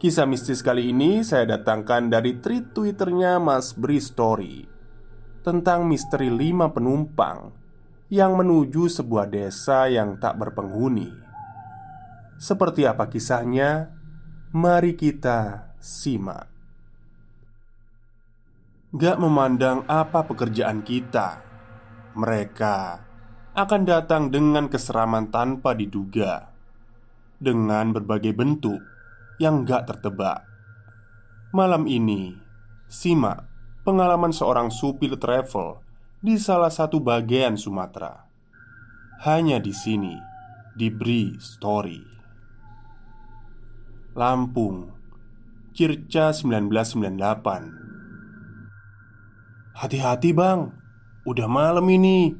Kisah mistis kali ini saya datangkan dari tweet twitternya Mas Bri Story Tentang misteri lima penumpang Yang menuju sebuah desa yang tak berpenghuni. Seperti apa kisahnya? Mari kita simak. Gak memandang apa pekerjaan kita. Mereka akan datang dengan keseraman tanpa diduga Dengan berbagai bentuk yang gak tertebak. Malam ini, simak pengalaman seorang supir travel di salah satu bagian Sumatera. Hanya di sini, di Bri Story. Lampung, Circa 1998 Hati-hati bang, udah malam ini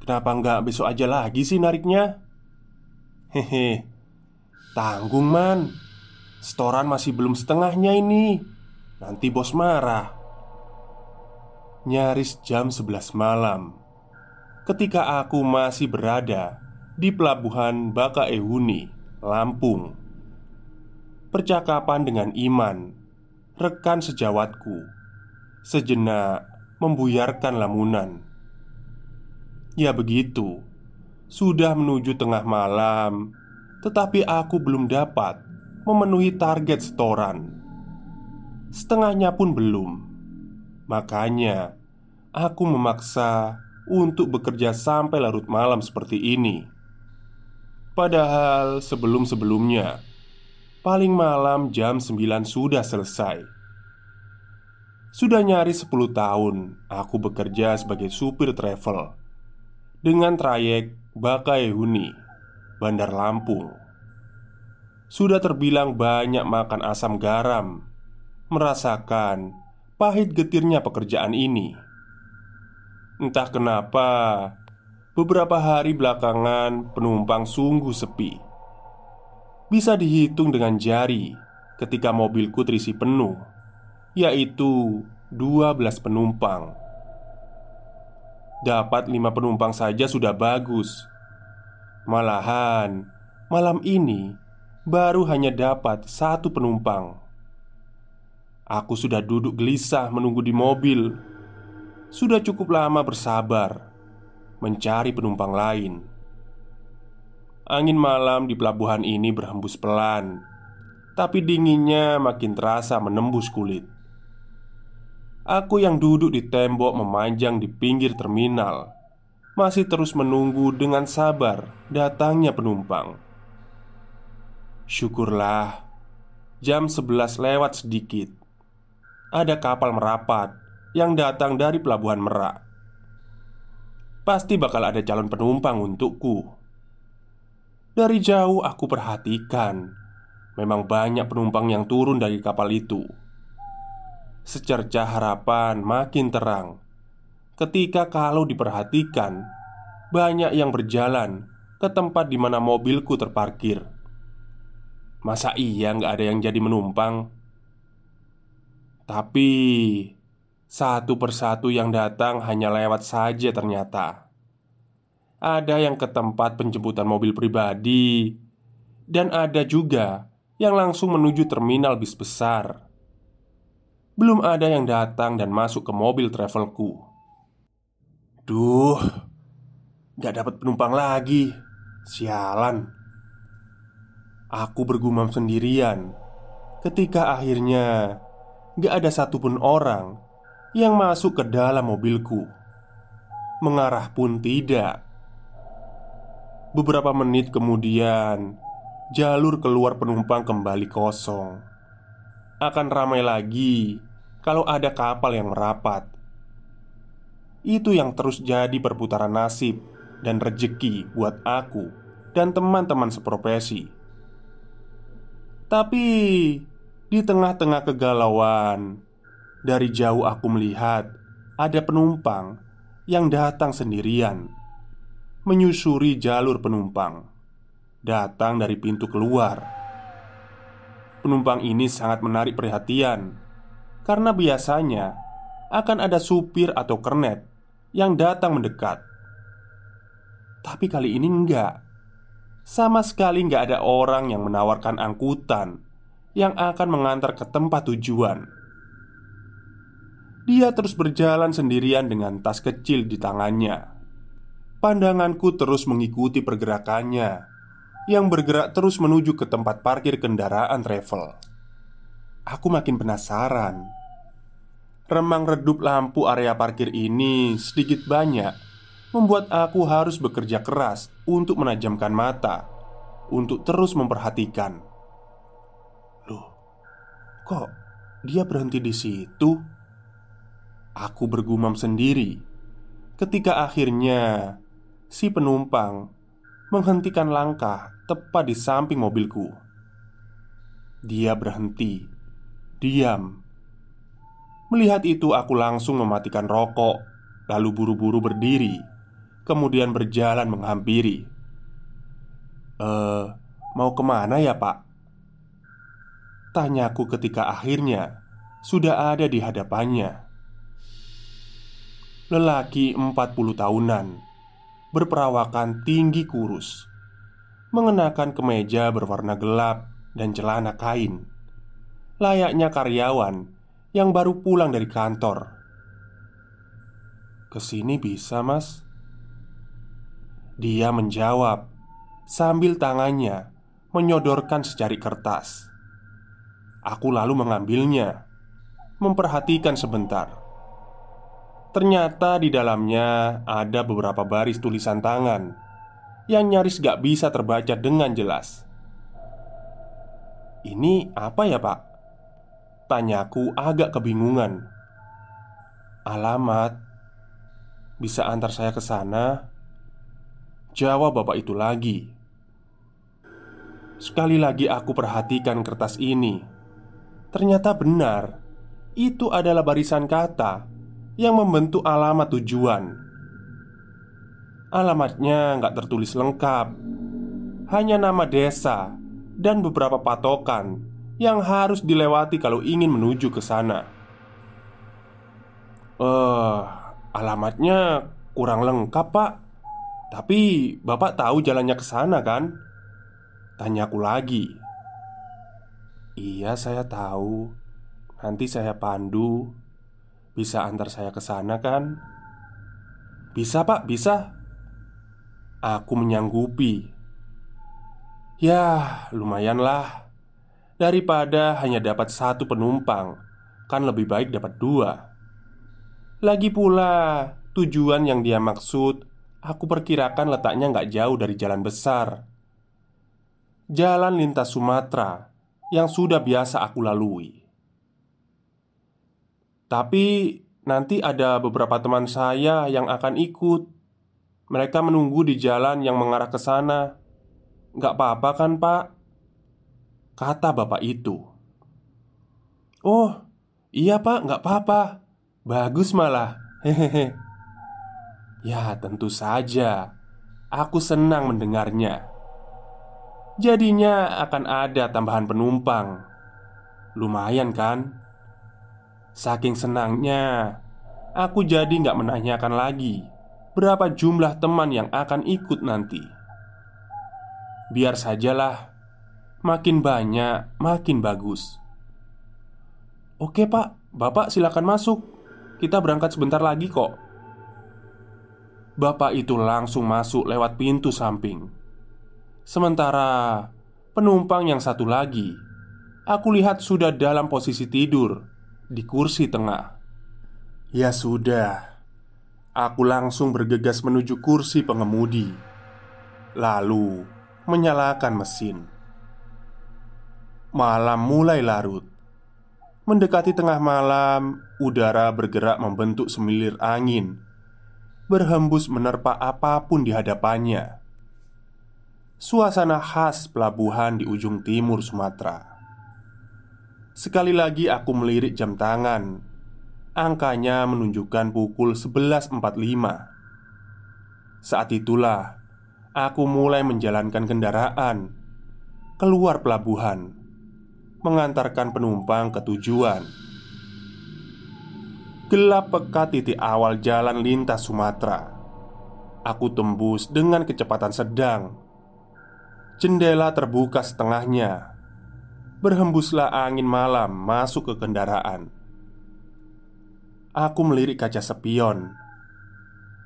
Kenapa nggak besok aja lagi sih nariknya? Hehe, tanggung man Setoran masih belum setengahnya ini. Nanti bos marah. Nyaris jam 11 malam. Ketika aku masih berada Di pelabuhan Bakaehuni, Lampung. Percakapan dengan Iman Rekan sejawatku Sejenak membuyarkan lamunan. Ya begitu Sudah menuju tengah malam Tetapi aku belum dapat memenuhi target setoran. Setengahnya pun belum. Makanya, aku memaksa untuk bekerja sampai larut malam seperti ini. Padahal sebelum-sebelumnya, paling malam jam 9 sudah selesai. Sudah nyaris 10 tahun aku bekerja sebagai supir travel dengan trayek Bakahuni, Bandar Lampung. Sudah terbilang banyak makan asam garam Merasakan pahit getirnya pekerjaan ini. Entah kenapa Beberapa hari belakangan penumpang sungguh sepi. Bisa dihitung dengan jari ketika mobilku terisi penuh Yaitu 12 penumpang. Dapat lima penumpang saja sudah bagus. Malahan malam ini baru hanya dapat satu penumpang. Aku sudah duduk gelisah menunggu di mobil. Sudah cukup lama bersabar mencari penumpang lain. Angin malam di pelabuhan ini berhembus pelan, tapi dinginnya makin terasa menembus kulit. Aku yang duduk di tembok memanjang di pinggir terminal masih terus menunggu dengan sabar datangnya penumpang. Syukurlah Jam 11 lewat sedikit. Ada kapal merapat Yang datang dari pelabuhan Merak. Pasti bakal ada calon penumpang untukku. Dari jauh aku perhatikan Memang banyak penumpang yang turun dari kapal itu. Secercah harapan makin terang. Ketika kalau diperhatikan Banyak yang berjalan ke tempat di mana mobilku terparkir. Masa iya nggak ada yang jadi menumpang? Tapi satu persatu yang datang hanya lewat saja ternyata. Ada yang ke tempat penjemputan mobil pribadi, dan ada juga yang langsung menuju terminal bis besar. Belum ada yang datang dan masuk ke mobil travelku. Duh, gak dapat penumpang lagi. Sialan. Aku bergumam sendirian ketika akhirnya gak ada satupun orang yang masuk ke dalam mobilku. Mengarah pun tidak. Beberapa menit kemudian, jalur keluar penumpang kembali kosong. Akan ramai lagi kalau ada kapal yang merapat. Itu yang terus jadi perputaran nasib dan rejeki buat aku dan teman-teman seprofesi. Tapi di tengah-tengah kegalauan, dari jauh aku melihat ada penumpang yang datang sendirian, menyusuri jalur penumpang datang dari pintu keluar. Penumpang ini sangat menarik perhatian karena biasanya akan ada supir atau kernet yang datang mendekat. Tapi kali ini enggak. Sama sekali enggak ada orang yang menawarkan angkutan yang akan mengantar ke tempat tujuan. Dia terus berjalan sendirian dengan tas kecil di tangannya. Pandanganku terus mengikuti pergerakannya yang bergerak terus menuju ke tempat parkir kendaraan travel. Aku makin penasaran. Remang redup lampu area parkir ini sedikit banyak membuat aku harus bekerja keras untuk menajamkan mata untuk terus memperhatikan. Loh, kok dia berhenti di situ? Aku bergumam sendiri ketika akhirnya si penumpang menghentikan langkah tepat di samping mobilku. Dia berhenti, diam. Melihat itu, aku langsung mematikan rokok, lalu buru-buru berdiri, kemudian berjalan menghampiri. "Eh, mau ke mana ya, Pak?" Tanyaku ketika akhirnya sudah ada di hadapannya. Lelaki 40 tahunan berperawakan tinggi kurus Mengenakan kemeja berwarna gelap dan celana kain Layaknya karyawan yang baru pulang dari kantor Ke sini bisa mas? Dia menjawab Sambil tangannya menyodorkan secari kertas Aku lalu mengambilnya Memperhatikan sebentar Ternyata di dalamnya ada beberapa baris tulisan tangan yang nyaris gak bisa terbaca dengan jelas. "Ini apa ya, Pak?" Tanyaku agak kebingungan. "Alamat bisa antar saya ke sana?" Jawab bapak itu lagi. Sekali lagi aku perhatikan kertas ini. Ternyata benar, itu adalah barisan kata yang membentuk alamat tujuan. Alamatnya nggak tertulis lengkap, hanya nama desa dan beberapa patokan yang harus dilewati kalau ingin menuju ke sana. Eh, uh, alamatnya kurang lengkap, Pak. Tapi Bapak tahu jalannya ke sana kan? Tanyaku lagi. Iya, saya tahu. Nanti saya pandu bisa antar saya ke sana kan? Bisa pak, bisa Aku menyanggupi Ya, lumayanlah Daripada hanya dapat satu penumpang Kan lebih baik dapat dua Lagi pula Tujuan yang dia maksud Aku perkirakan letaknya nggak jauh dari jalan besar Jalan lintas Sumatera Yang sudah biasa aku lalui tapi nanti ada beberapa teman saya yang akan ikut. Mereka menunggu di jalan yang mengarah ke sana. Gak apa-apa kan, Pak? Kata bapak itu. Oh, iya, Pak, gak apa-apa. Bagus malah. Hehehe. Ya, tentu saja. aku senang mendengarnya. Jadinya akan ada tambahan penumpang. Lumayan kan? Saking senangnya, aku jadi nggak menanyakan lagi berapa jumlah teman yang akan ikut nanti. Biar sajalah, makin banyak, makin bagus. Oke, Pak, Bapak silakan masuk. Kita berangkat sebentar lagi kok. Bapak itu langsung masuk lewat pintu samping. Sementara penumpang yang satu lagi, aku lihat sudah dalam posisi tidur di kursi tengah. Ya sudah, aku langsung bergegas menuju kursi pengemudi, lalu menyalakan mesin. Malam mulai larut. Mendekati tengah malam, udara bergerak membentuk semilir angin berhembus menerpa apa pun di hadapannya. Suasana khas pelabuhan di ujung timur Sumatera. Sekali lagi aku melirik jam tangan. Angkanya menunjukkan pukul 11.45. Saat itulah aku mulai menjalankan kendaraan keluar pelabuhan, mengantarkan penumpang ke tujuan. Gelap pekat titik awal jalan lintas Sumatera. Aku tembus dengan kecepatan sedang. Jendela terbuka setengahnya. Berhembuslah angin malam masuk ke kendaraan. Aku melirik kaca spion.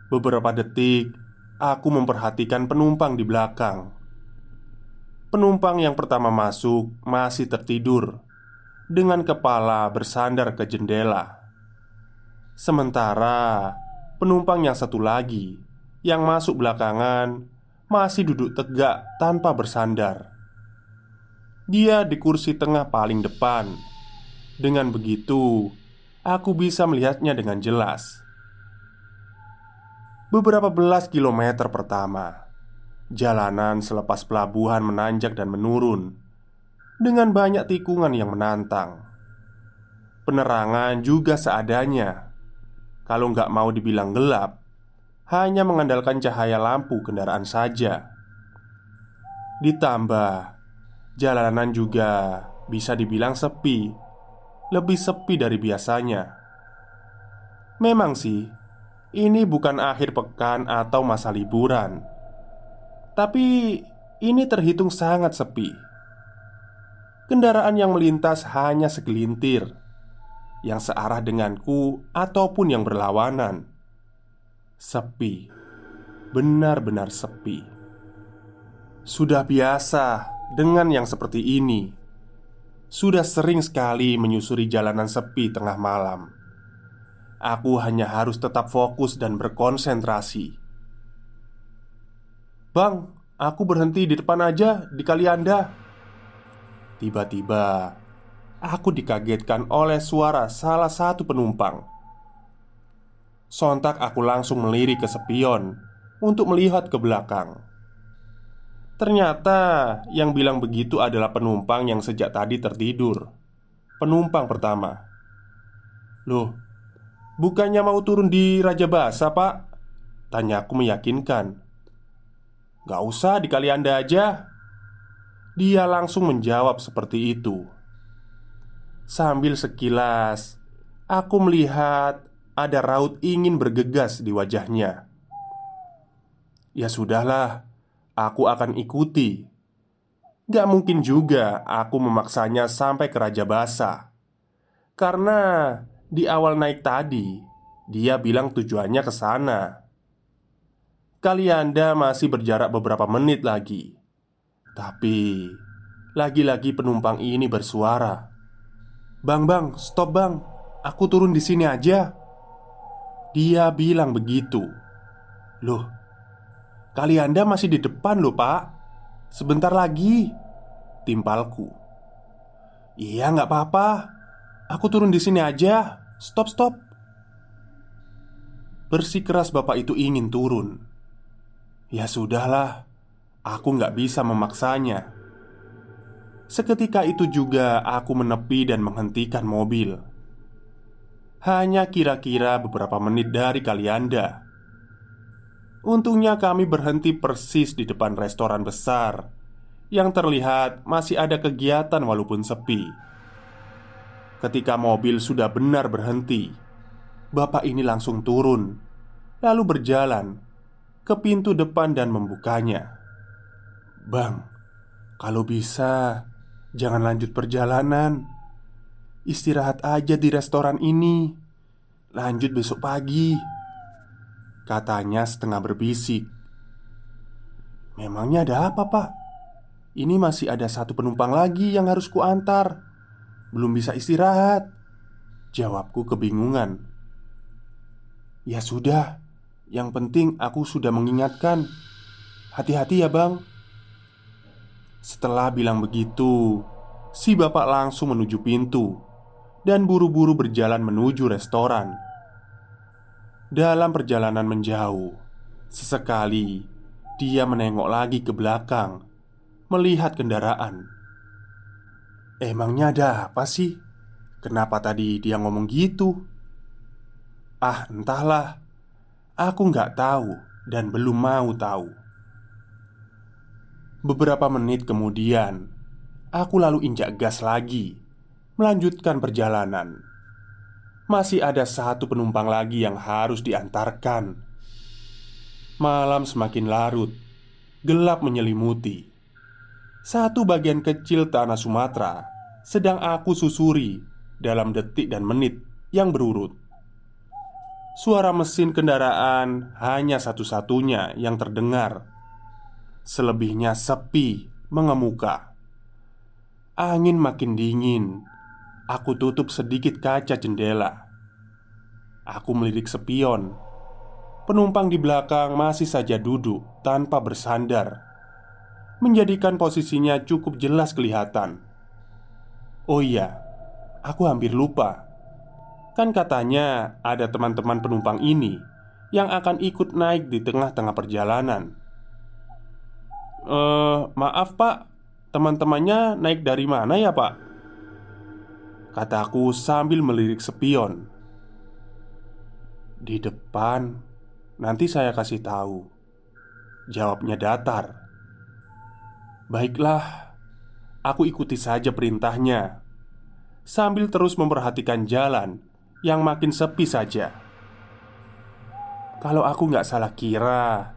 Beberapa detik Aku memperhatikan penumpang di belakang. Penumpang yang pertama masuk masih tertidur Dengan kepala bersandar ke jendela Sementara penumpang yang satu lagi yang masuk belakangan masih duduk tegak tanpa bersandar. Dia di kursi tengah paling depan. Dengan begitu, aku bisa melihatnya dengan jelas. Beberapa belas kilometer pertama, jalanan selepas pelabuhan menanjak dan menurun dengan banyak tikungan yang menantang. Penerangan juga seadanya kalau nggak mau dibilang gelap, hanya mengandalkan cahaya lampu kendaraan saja. Ditambah, jalanan juga bisa dibilang sepi, lebih sepi dari biasanya. Memang sih, ini bukan akhir pekan atau masa liburan, tapi ini terhitung sangat sepi. Kendaraan yang melintas hanya segelintir yang searah denganku ataupun yang berlawanan. Sepi, benar-benar sepi. Sudah biasa dengan yang seperti ini. Sudah sering sekali menyusuri jalanan sepi tengah malam. Aku hanya harus tetap fokus dan berkonsentrasi. "Bang, aku berhenti di depan aja di Kalianda." Tiba-tiba aku dikagetkan oleh suara salah satu penumpang. Sontak aku langsung melirik ke spion untuk melihat ke belakang. Ternyata yang bilang begitu adalah penumpang yang sejak tadi tertidur. Penumpang pertama. Loh, bukannya mau turun di Raja Basa, Pak? Tanya aku meyakinkan. Gak usah di Kalianda aja. Dia langsung menjawab seperti itu. Sambil sekilas aku melihat ada raut ingin bergegas di wajahnya. Ya sudahlah, aku akan ikuti. Gak mungkin juga aku memaksanya sampai ke Raja Basa Karena di awal naik tadi Dia bilang tujuannya ke sana Kalianda masih berjarak beberapa menit lagi Tapi Lagi-lagi penumpang ini bersuara Bang, bang, stop bang. Aku turun di sini aja. Dia bilang begitu. Loh Kali anda masih di depan loh pak. Sebentar lagi Timpalku. Iya nggak apa-apa. Aku turun di sini aja. Stop stop. Bersikeras bapak itu ingin turun. Ya sudahlah Aku nggak bisa memaksanya Seketika itu juga aku menepi dan menghentikan mobil. Hanya kira-kira beberapa menit dari Kalianda. Untungnya kami berhenti persis di depan restoran besar Yang terlihat masih ada kegiatan walaupun sepi Ketika mobil sudah benar berhenti Bapak ini langsung turun Lalu berjalan ke pintu depan dan membukanya Bang, kalau bisa jangan lanjut perjalanan. Istirahat aja di restoran ini. Lanjut besok pagi. Katanya setengah berbisik. Memangnya ada apa pak? Ini masih ada satu penumpang lagi yang harus kuantar. Belum bisa istirahat. Jawabku kebingungan. Ya sudah. Yang penting aku sudah mengingatkan. Hati-hati ya bang Setelah bilang begitu Si bapak langsung menuju pintu Dan buru-buru berjalan menuju restoran dalam perjalanan menjauh, sesekali dia menengok lagi ke belakang, melihat kendaraan. Emangnya ada apa sih? Kenapa tadi dia ngomong gitu? Ah, entahlah. Aku nggak tahu dan belum mau tahu. Beberapa menit kemudian, aku lalu injak gas lagi, melanjutkan perjalanan masih ada satu penumpang lagi yang harus diantarkan. Malam semakin larut, gelap menyelimuti. Satu bagian kecil tanah Sumatera sedang aku susuri dalam detik dan menit yang berurut. Suara mesin kendaraan hanya satu-satunya yang terdengar. Selebihnya sepi, mengemuka. Angin makin dingin Aku tutup sedikit kaca jendela. Aku melirik spion. Penumpang di belakang masih saja duduk tanpa bersandar, menjadikan posisinya cukup jelas kelihatan. Oh iya, aku hampir lupa. Kan katanya ada teman-teman penumpang ini yang akan ikut naik di tengah-tengah perjalanan. Eh, maaf, Pak. Teman-temannya naik dari mana ya, Pak? Kataku sambil melirik spion. Di depan. Nanti saya kasih tahu. Jawabnya datar. Baiklah Aku ikuti saja perintahnya. Sambil terus memperhatikan jalan Yang makin sepi saja. Kalau aku nggak salah kira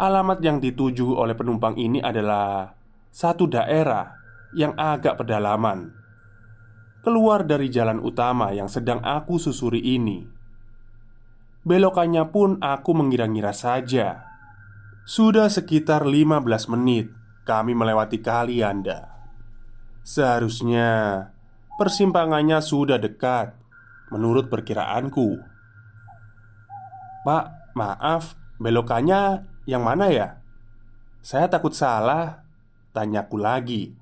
Alamat yang dituju oleh penumpang ini adalah Satu daerah yang agak pedalaman keluar dari jalan utama yang sedang aku susuri ini. Belokannya pun aku mengira-ngira saja. Sudah sekitar 15 menit kami melewati kali Anda. Seharusnya persimpangannya sudah dekat menurut perkiraanku. Pak, maaf, belokannya yang mana ya? Saya takut salah, tanyaku lagi.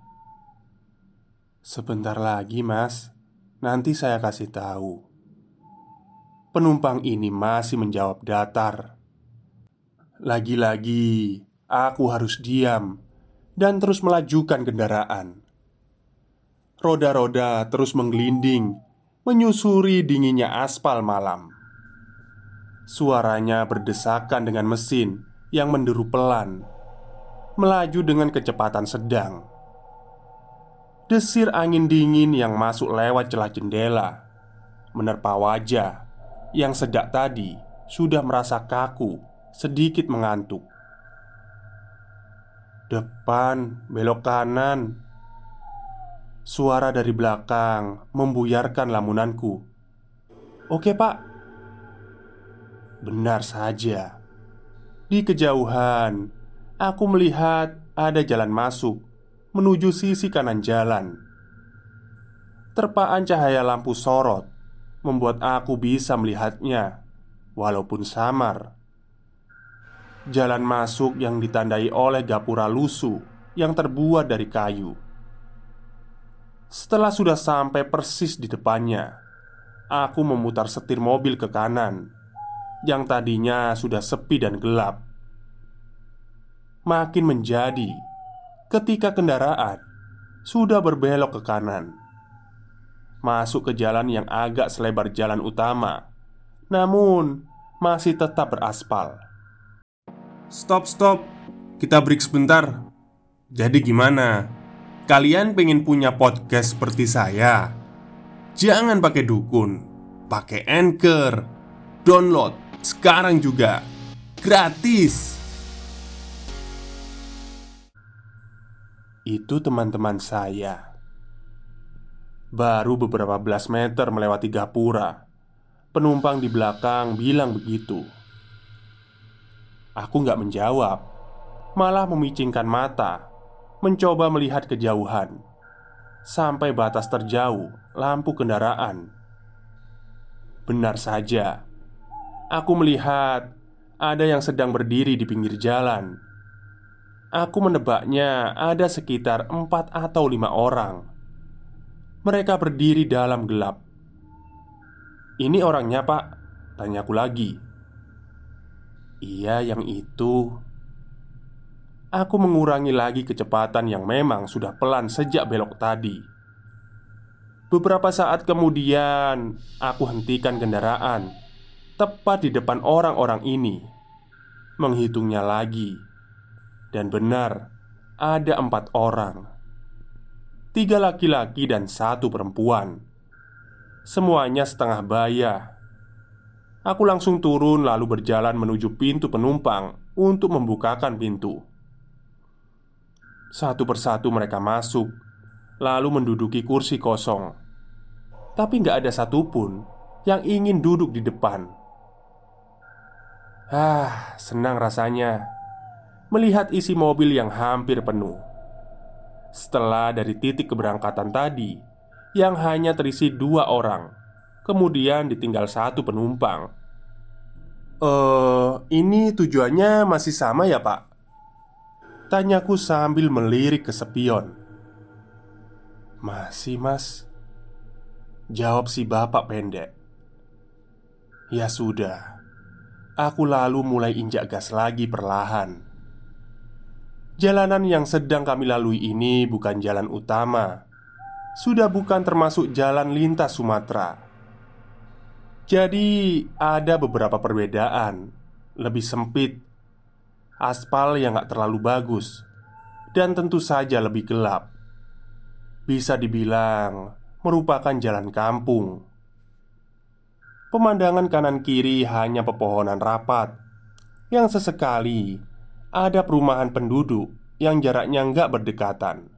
Sebentar lagi, Mas. Nanti saya kasih tahu. Penumpang ini masih menjawab datar. Lagi-lagi, aku harus diam dan terus melajukan kendaraan. Roda-roda terus menggelinding, menyusuri dinginnya aspal malam. Suaranya berdesakan dengan mesin yang menderu pelan, melaju dengan kecepatan sedang. Desir angin dingin yang masuk lewat celah jendela Menerpa wajah Yang sejak tadi sudah merasa kaku Sedikit mengantuk. Depan, belok kanan. Suara dari belakang membuyarkan lamunanku. Oke pak. Benar saja Di kejauhan Aku melihat ada jalan masuk menuju sisi kanan jalan. Terpaan cahaya lampu sorot membuat aku bisa melihatnya, walaupun samar. Jalan masuk yang ditandai oleh gapura lusuh yang terbuat dari kayu. Setelah sudah sampai persis di depannya, aku memutar setir mobil ke kanan yang tadinya sudah sepi dan gelap. Makin menjadi ketika kendaraan sudah berbelok ke kanan, masuk ke jalan yang agak selebar jalan utama, namun masih tetap beraspal. Stop, stop. Kita break sebentar. Jadi gimana? Kalian pengen punya podcast seperti saya? Jangan pakai dukun, pakai Anchor. Download sekarang juga. Gratis. Itu teman-teman saya. Baru beberapa belas meter melewati gapura. Penumpang di belakang bilang begitu. Aku nggak menjawab, malah memicingkan mata, mencoba melihat kejauhan sampai batas terjauh lampu kendaraan. Benar saja, aku melihat ada yang sedang berdiri di pinggir jalan. Aku menebaknya ada sekitar empat atau lima orang. Mereka berdiri dalam gelap. "Ini orangnya, Pak?" tanyaku lagi. Iya, yang itu. Aku mengurangi lagi kecepatan yang memang sudah pelan sejak belok tadi. Beberapa saat kemudian, aku hentikan kendaraan tepat di depan orang-orang ini. Menghitungnya lagi, dan benar ada empat orang: tiga laki-laki dan satu perempuan. Semuanya setengah baya Aku langsung turun lalu berjalan menuju pintu penumpang untuk membukakan pintu. Satu persatu mereka masuk, lalu menduduki kursi kosong. Tapi nggak ada satupun yang ingin duduk di depan. Ah, senang rasanya melihat isi mobil yang hampir penuh. Setelah dari titik keberangkatan tadi yang hanya terisi dua orang, kemudian ditinggal satu penumpang Eh, ini tujuannya masih sama ya, Pak? Tanyaku sambil melirik ke spion. Masih, Mas. Jawab si bapak pendek. Ya sudah. Aku lalu mulai injak gas lagi perlahan. Jalanan yang sedang kami lalui ini bukan jalan utama. Sudah bukan termasuk jalan lintas Sumatera. Jadi ada beberapa perbedaan. Lebih sempit. Aspal yang gak terlalu bagus. Dan tentu saja lebih gelap. Bisa dibilang merupakan jalan kampung Pemandangan kanan kiri hanya pepohonan rapat. Yang sesekali ada perumahan penduduk yang jaraknya nggak berdekatan.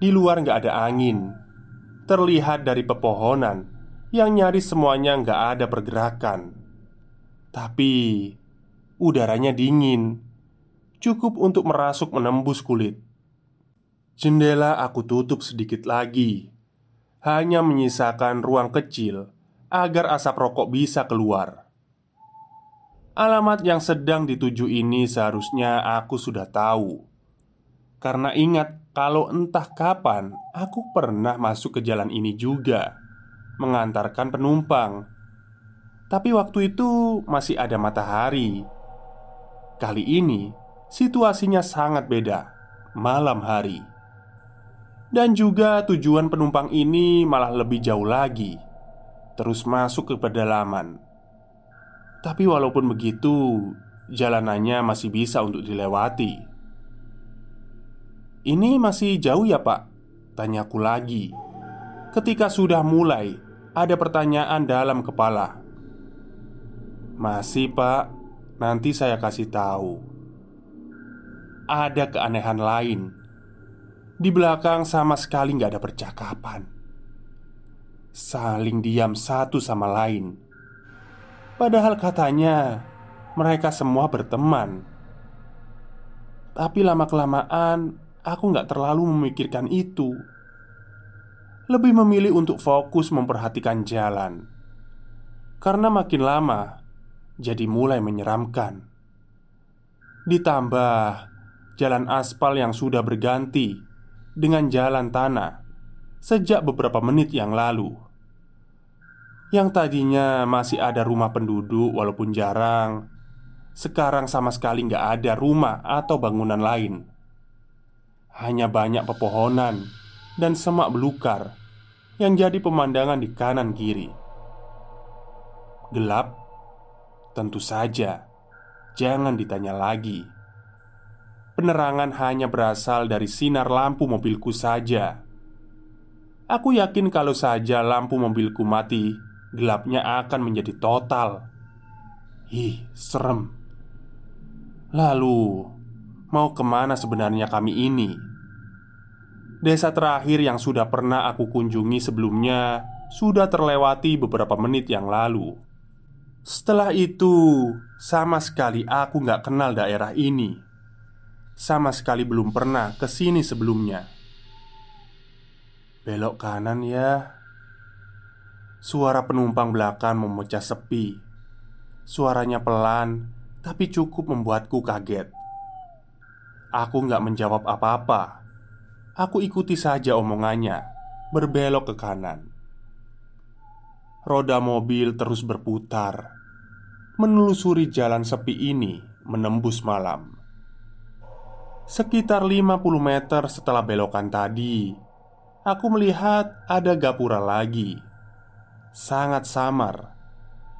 Di luar nggak ada angin. Terlihat dari pepohonan yang nyaris semuanya nggak ada pergerakan. Tapi udaranya dingin, cukup untuk merasuk menembus kulit. Jendela aku tutup sedikit lagi, hanya menyisakan ruang kecil agar asap rokok bisa keluar. Alamat yang sedang dituju ini seharusnya aku sudah tahu, karena ingat kalau entah kapan aku pernah masuk ke jalan ini juga mengantarkan penumpang. Tapi waktu itu masih ada matahari. Kali ini situasinya sangat beda, malam hari. Dan juga tujuan penumpang ini malah lebih jauh lagi, terus masuk ke pedalaman. Tapi walaupun begitu, jalanannya masih bisa untuk dilewati. Ini masih jauh ya, Pak? Tanyaku lagi. Ketika sudah mulai ada pertanyaan dalam kepala. Masih, Pak. Nanti saya kasih tahu. Ada keanehan lain. Di belakang sama sekali nggak ada percakapan. Saling diam satu sama lain. Padahal katanya mereka semua berteman. Tapi lama-kelamaan aku nggak terlalu memikirkan itu lebih memilih untuk fokus memperhatikan jalan karena makin lama jadi mulai menyeramkan. Ditambah jalan aspal yang sudah berganti dengan jalan tanah sejak beberapa menit yang lalu. Yang tadinya masih ada rumah penduduk walaupun jarang, sekarang sama sekali nggak ada rumah atau bangunan lain. Hanya banyak pepohonan dan semak belukar yang jadi pemandangan di kanan kiri. Gelap, tentu saja, jangan ditanya lagi. Penerangan hanya berasal dari sinar lampu mobilku saja. Aku yakin kalau saja lampu mobilku mati, gelapnya akan menjadi total. Ih, serem. Lalu, mau ke mana sebenarnya kami ini? Desa terakhir yang sudah pernah aku kunjungi sebelumnya sudah terlewati beberapa menit yang lalu. Setelah itu, sama sekali aku nggak kenal daerah ini. Sama sekali belum pernah ke sini sebelumnya. Belok kanan ya. Suara penumpang belakang memecah sepi. Suaranya pelan, tapi cukup membuatku kaget. Aku nggak menjawab apa-apa. Aku ikuti saja omongannya, berbelok ke kanan. Roda mobil terus berputar, menelusuri jalan sepi ini menembus malam. Sekitar 50 meter setelah belokan tadi, aku melihat ada gapura lagi. Sangat samar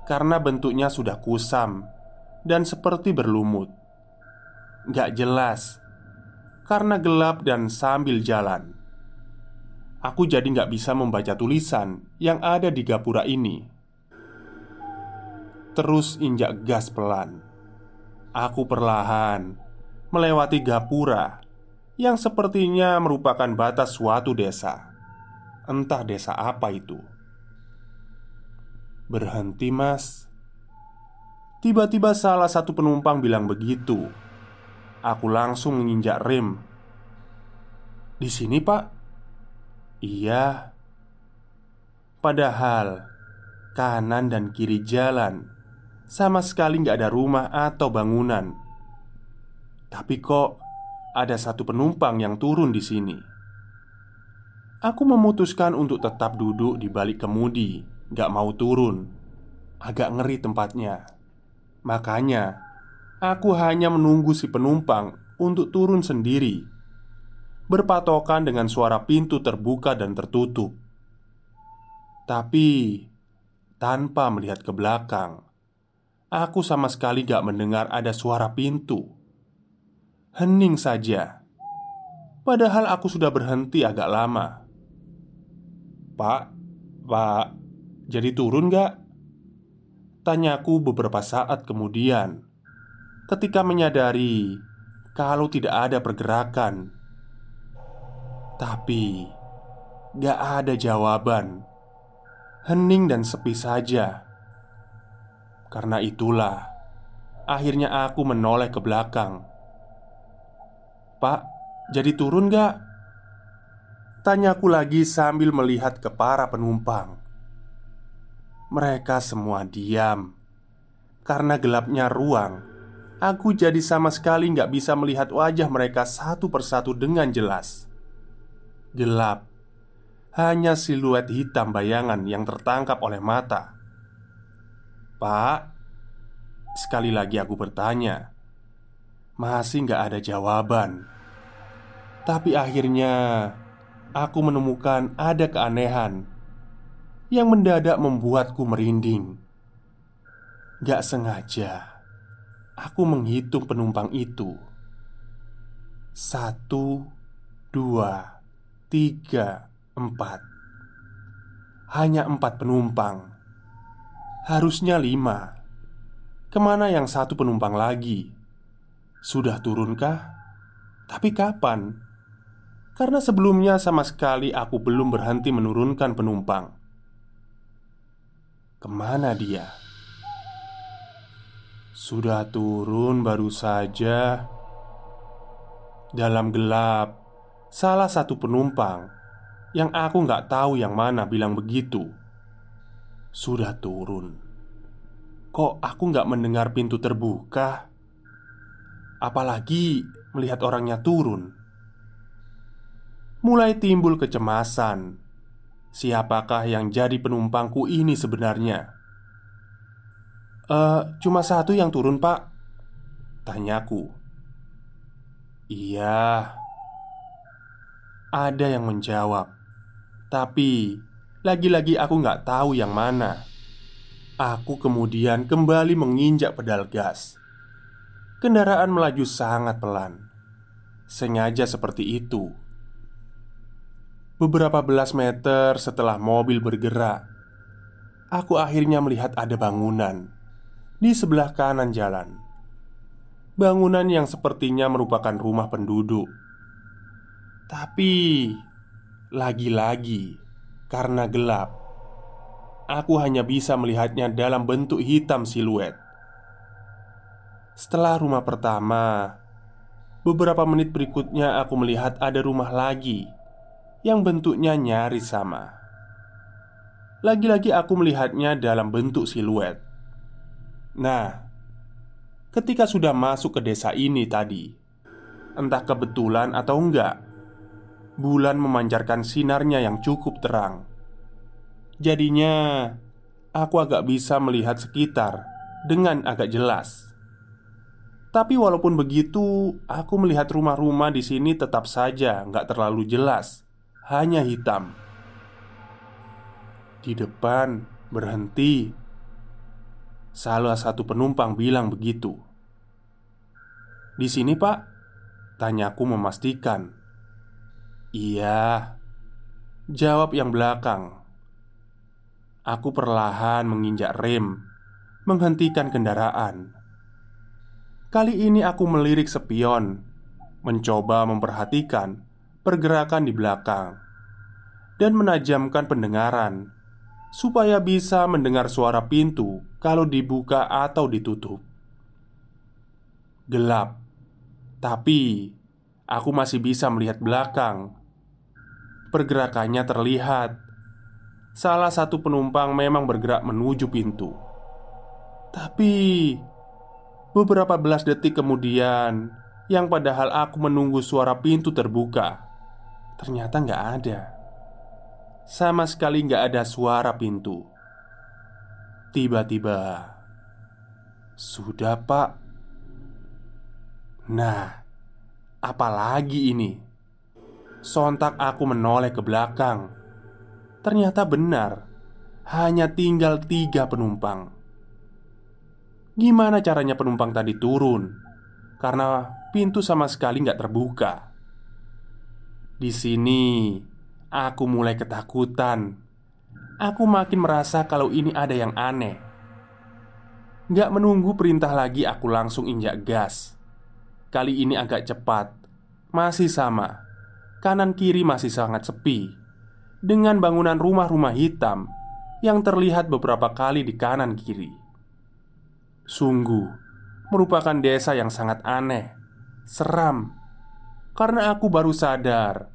karena bentuknya sudah kusam dan seperti berlumut. Gak jelas karena gelap dan sambil jalan. Aku jadi gak bisa membaca tulisan yang ada di gapura ini. Terus injak gas pelan. Aku perlahan melewati gapura yang sepertinya merupakan batas suatu desa. Entah desa apa itu. Berhenti, Mas. Tiba-tiba salah satu penumpang bilang begitu. Aku langsung menginjak rem. Di sini, Pak. Iya. Padahal kanan dan kiri jalan sama sekali nggak ada rumah atau bangunan. Tapi kok ada satu penumpang yang turun di sini. Aku memutuskan untuk tetap duduk di balik kemudi, nggak mau turun. Agak ngeri tempatnya. Makanya, aku hanya menunggu si penumpang untuk turun sendiri, berpatokan dengan suara pintu terbuka dan tertutup. Tapi, tanpa melihat ke belakang, aku sama sekali gak mendengar ada suara pintu. Hening saja, padahal aku sudah berhenti agak lama. Pak, pak, jadi turun gak? Tanyaku beberapa saat kemudian Ketika menyadari Kalau tidak ada pergerakan. Tapi Gak ada jawaban. Hening dan sepi saja. Karena itulah Akhirnya aku menoleh ke belakang Pak, jadi turun gak? Tanyaku lagi sambil melihat ke para penumpang. Mereka semua diam. Karena gelapnya ruang Aku jadi sama sekali nggak bisa melihat wajah mereka satu persatu dengan jelas. Gelap. Hanya siluet hitam bayangan yang tertangkap oleh mata. Pak Sekali lagi aku bertanya Masih nggak ada jawaban Tapi akhirnya Aku menemukan ada keanehan yang mendadak membuatku merinding. Gak sengaja, aku menghitung penumpang itu. Satu, dua, tiga, empat. Hanya empat penumpang. Harusnya lima. Ke mana yang satu penumpang lagi? Sudah turunkah? Tapi kapan? Karena sebelumnya sama sekali aku belum berhenti menurunkan penumpang. Ke mana dia? Sudah turun baru saja Dalam gelap Salah satu penumpang Yang aku nggak tahu yang mana bilang begitu Sudah turun Kok aku nggak mendengar pintu terbuka Apalagi melihat orangnya turun. Mulai timbul kecemasan. Siapakah yang jadi penumpangku ini sebenarnya? Eh, cuma satu yang turun pak Tanyaku. Iya. Ada yang menjawab Tapi Lagi-lagi aku nggak tahu yang mana. Aku kemudian kembali menginjak pedal gas Kendaraan melaju sangat pelan. Sengaja seperti itu. Beberapa belas meter setelah mobil bergerak, aku akhirnya melihat ada bangunan di sebelah kanan jalan. Bangunan yang sepertinya merupakan rumah penduduk, tapi lagi-lagi karena gelap, aku hanya bisa melihatnya dalam bentuk hitam siluet. Setelah rumah pertama, beberapa menit berikutnya aku melihat ada rumah lagi yang bentuknya nyaris sama. Lagi-lagi aku melihatnya dalam bentuk siluet. Nah, ketika sudah masuk ke desa ini tadi, entah kebetulan atau enggak, bulan memancarkan sinarnya yang cukup terang. Jadinya, aku agak bisa melihat sekitar dengan agak jelas. Tapi walaupun begitu, aku melihat rumah-rumah di sini tetap saja nggak terlalu jelas hanya hitam. Di depan berhenti. Salah satu penumpang bilang begitu. "Di sini, Pak?" tanyaku memastikan. "Iya." Jawab yang belakang. Aku perlahan menginjak rem, menghentikan kendaraan. Kali ini aku melirik spion, mencoba memperhatikan pergerakan di belakang dan menajamkan pendengaran supaya bisa mendengar suara pintu kalau dibuka atau ditutup. Gelap, tapi aku masih bisa melihat belakang. Pergerakannya terlihat. Salah satu penumpang memang bergerak menuju pintu, tapi beberapa belas detik kemudian, yang padahal aku menunggu suara pintu terbuka Ternyata nggak ada. Sama sekali nggak ada suara pintu. Tiba-tiba Sudah pak. Nah Apalagi ini? Sontak aku menoleh ke belakang. Ternyata benar Hanya tinggal tiga penumpang Gimana caranya penumpang tadi turun? Karena pintu sama sekali nggak terbuka di sini, aku mulai ketakutan. Aku makin merasa kalau ini ada yang aneh. Gak menunggu perintah lagi, aku langsung injak gas. Kali ini agak cepat, masih sama. Kanan kiri masih sangat sepi, dengan bangunan rumah-rumah hitam yang terlihat beberapa kali di kanan kiri. Sungguh merupakan desa yang sangat aneh, seram, karena aku baru sadar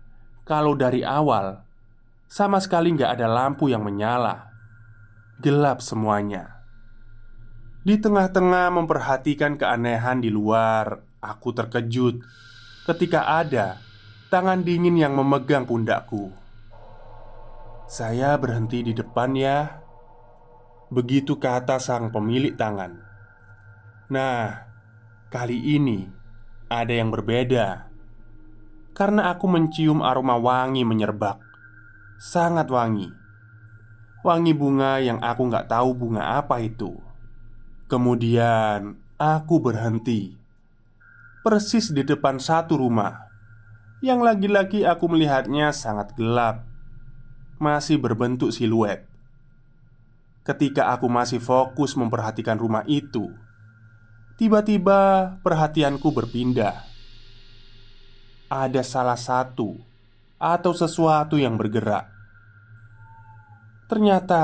kalau dari awal sama sekali nggak ada lampu yang menyala, gelap semuanya. Di tengah-tengah memperhatikan keanehan di luar, aku terkejut ketika ada tangan dingin yang memegang pundakku. Saya berhenti di depan ya. Begitu kata sang pemilik tangan. Nah, kali ini ada yang berbeda karena aku mencium aroma wangi menyerbak. Sangat wangi. Wangi bunga yang aku nggak tahu bunga apa itu. Kemudian aku berhenti persis di depan satu rumah yang lagi-lagi aku melihatnya sangat gelap, masih berbentuk siluet. Ketika aku masih fokus memperhatikan rumah itu, tiba-tiba perhatianku berpindah ada salah satu atau sesuatu yang bergerak. Ternyata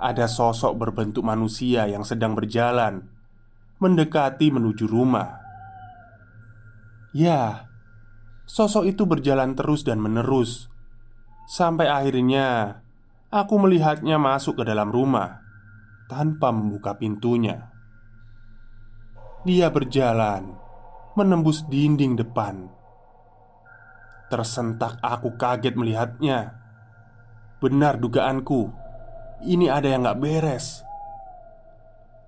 ada sosok berbentuk manusia yang sedang berjalan mendekati menuju rumah. Ya, sosok itu berjalan terus dan menerus sampai akhirnya aku melihatnya masuk ke dalam rumah tanpa membuka pintunya. Dia berjalan menembus dinding depan. Tersentak aku kaget melihatnya. Benar dugaanku Ini ada yang gak beres.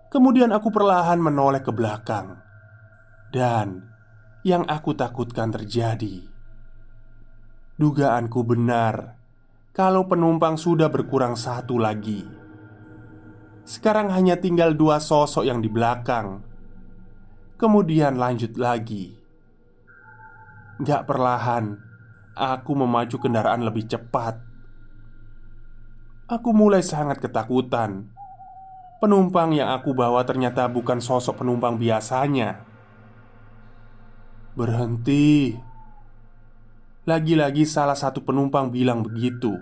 Kemudian aku perlahan menoleh ke belakang. Dan Yang aku takutkan terjadi Dugaanku benar Kalau penumpang sudah berkurang satu lagi. Sekarang hanya tinggal dua sosok yang di belakang Kemudian lanjut lagi. Gak perlahan Aku memacu kendaraan lebih cepat. Aku mulai sangat ketakutan. Penumpang yang aku bawa ternyata bukan sosok penumpang biasanya. Berhenti. Lagi-lagi salah satu penumpang bilang begitu.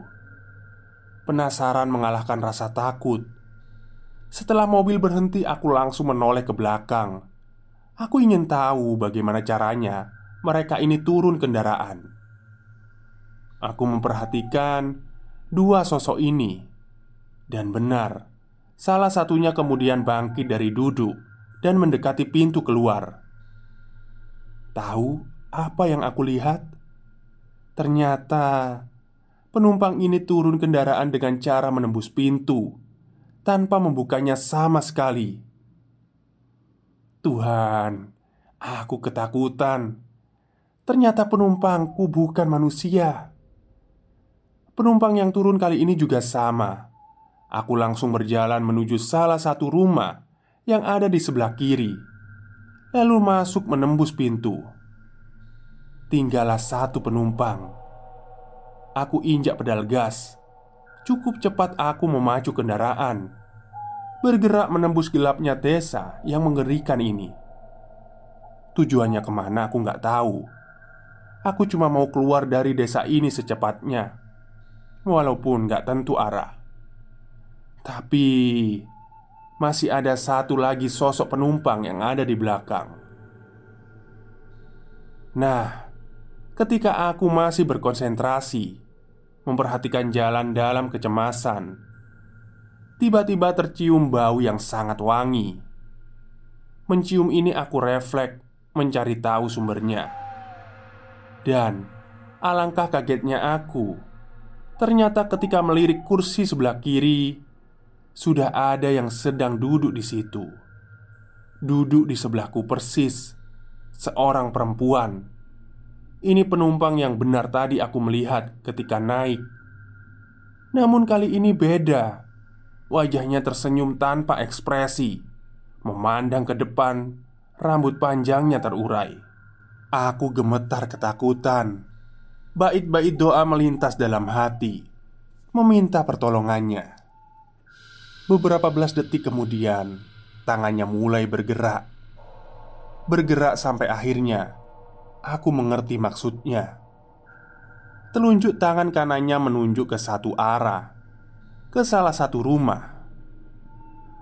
Penasaran mengalahkan rasa takut. Setelah mobil berhenti aku langsung menoleh ke belakang Aku ingin tahu bagaimana caranya mereka ini turun kendaraan Aku memperhatikan dua sosok ini Dan benar Salah satunya kemudian bangkit dari duduk Dan mendekati pintu keluar Tahu apa yang aku lihat? Ternyata penumpang ini turun kendaraan dengan cara menembus pintu tanpa membukanya sama sekali. Tuhan, aku ketakutan. Ternyata penumpangku bukan manusia. Penumpang yang turun kali ini juga sama. Aku langsung berjalan menuju salah satu rumah yang ada di sebelah kiri lalu masuk menembus pintu. Tinggallah satu penumpang. Aku injak pedal gas. Cukup cepat aku memacu kendaraan, bergerak menembus gelapnya desa yang mengerikan ini. Tujuannya ke mana aku nggak tahu. Aku cuma mau keluar dari desa ini secepatnya, walaupun nggak tentu arah. Tapi masih ada satu lagi sosok penumpang yang ada di belakang. Nah, ketika aku masih berkonsentrasi memperhatikan jalan dalam kecemasan, tiba-tiba tercium bau yang sangat wangi. Mencium ini aku refleks mencari tahu sumbernya. Dan alangkah kagetnya aku, ternyata ketika melirik kursi sebelah kiri sudah ada yang sedang duduk di situ. Duduk di sebelahku persis, seorang perempuan. Ini penumpang yang benar tadi aku melihat ketika naik. Namun kali ini beda. Wajahnya tersenyum tanpa ekspresi, memandang ke depan, rambut panjangnya terurai. Aku gemetar ketakutan. Bait-bait doa melintas dalam hati, meminta pertolongannya. Beberapa belas detik kemudian, tangannya mulai bergerak. Bergerak sampai akhirnya aku mengerti maksudnya. Telunjuk tangan kanannya menunjuk ke satu arah, ke salah satu rumah.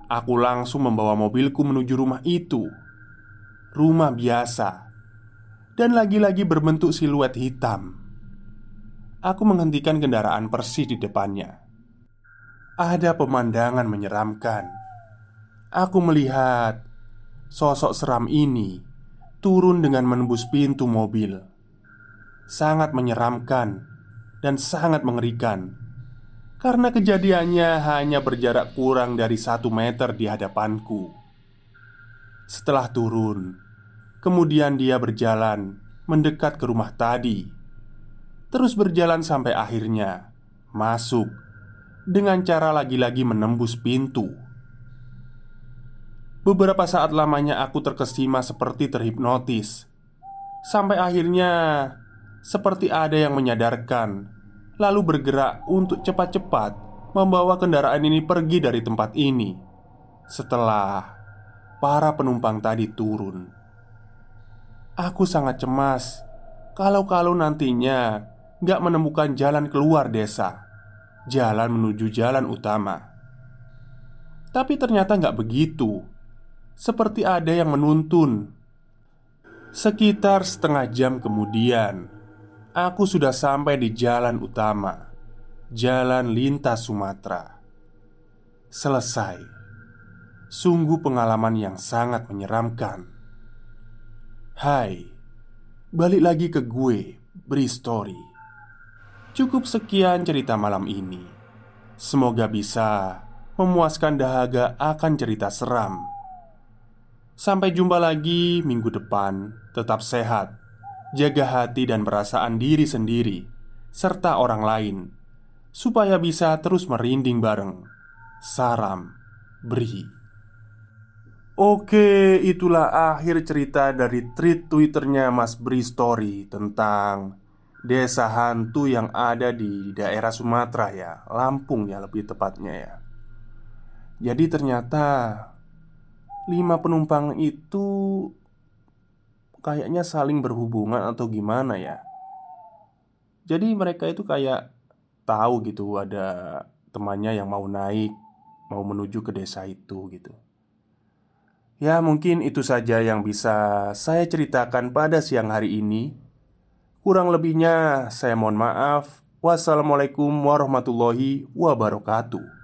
Aku langsung membawa mobilku menuju rumah itu. Rumah biasa dan lagi-lagi berbentuk siluet hitam. Aku menghentikan kendaraan persis di depannya ada pemandangan menyeramkan. Aku melihat sosok seram ini turun dengan menembus pintu mobil. Sangat menyeramkan dan sangat mengerikan karena kejadiannya hanya berjarak kurang dari satu meter di hadapanku. Setelah turun, kemudian dia berjalan mendekat ke rumah tadi, terus berjalan sampai akhirnya masuk dengan cara lagi-lagi menembus pintu. Beberapa saat lamanya aku terkesima seperti terhipnotis, sampai akhirnya seperti ada yang menyadarkan, lalu bergerak untuk cepat-cepat membawa kendaraan ini pergi dari tempat ini. Setelah para penumpang tadi turun, aku sangat cemas kalau-kalau nantinya gak menemukan jalan keluar desa jalan menuju jalan utama. Tapi ternyata nggak begitu. Seperti ada yang menuntun. Sekitar setengah jam kemudian, aku sudah sampai di jalan utama, jalan lintas Sumatera. Selesai. Sungguh pengalaman yang sangat menyeramkan. Hai, balik lagi ke gue, Bri Story. Cukup sekian cerita malam ini. Semoga bisa memuaskan dahaga akan cerita seram. Sampai jumpa lagi minggu depan. Tetap sehat, jaga hati dan perasaan diri sendiri serta orang lain supaya bisa terus merinding bareng. Saram, beri. Oke, itulah akhir cerita dari tweet Twitternya Mas Bri Story tentang desa hantu yang ada di daerah Sumatera ya, Lampung ya lebih tepatnya ya. Jadi ternyata lima penumpang itu kayaknya saling berhubungan atau gimana ya. Jadi mereka itu kayak tahu gitu ada temannya yang mau naik, mau menuju ke desa itu gitu. Ya, mungkin itu saja yang bisa saya ceritakan pada siang hari ini. Kurang lebihnya, saya mohon maaf. Wassalamualaikum warahmatullahi wabarakatuh.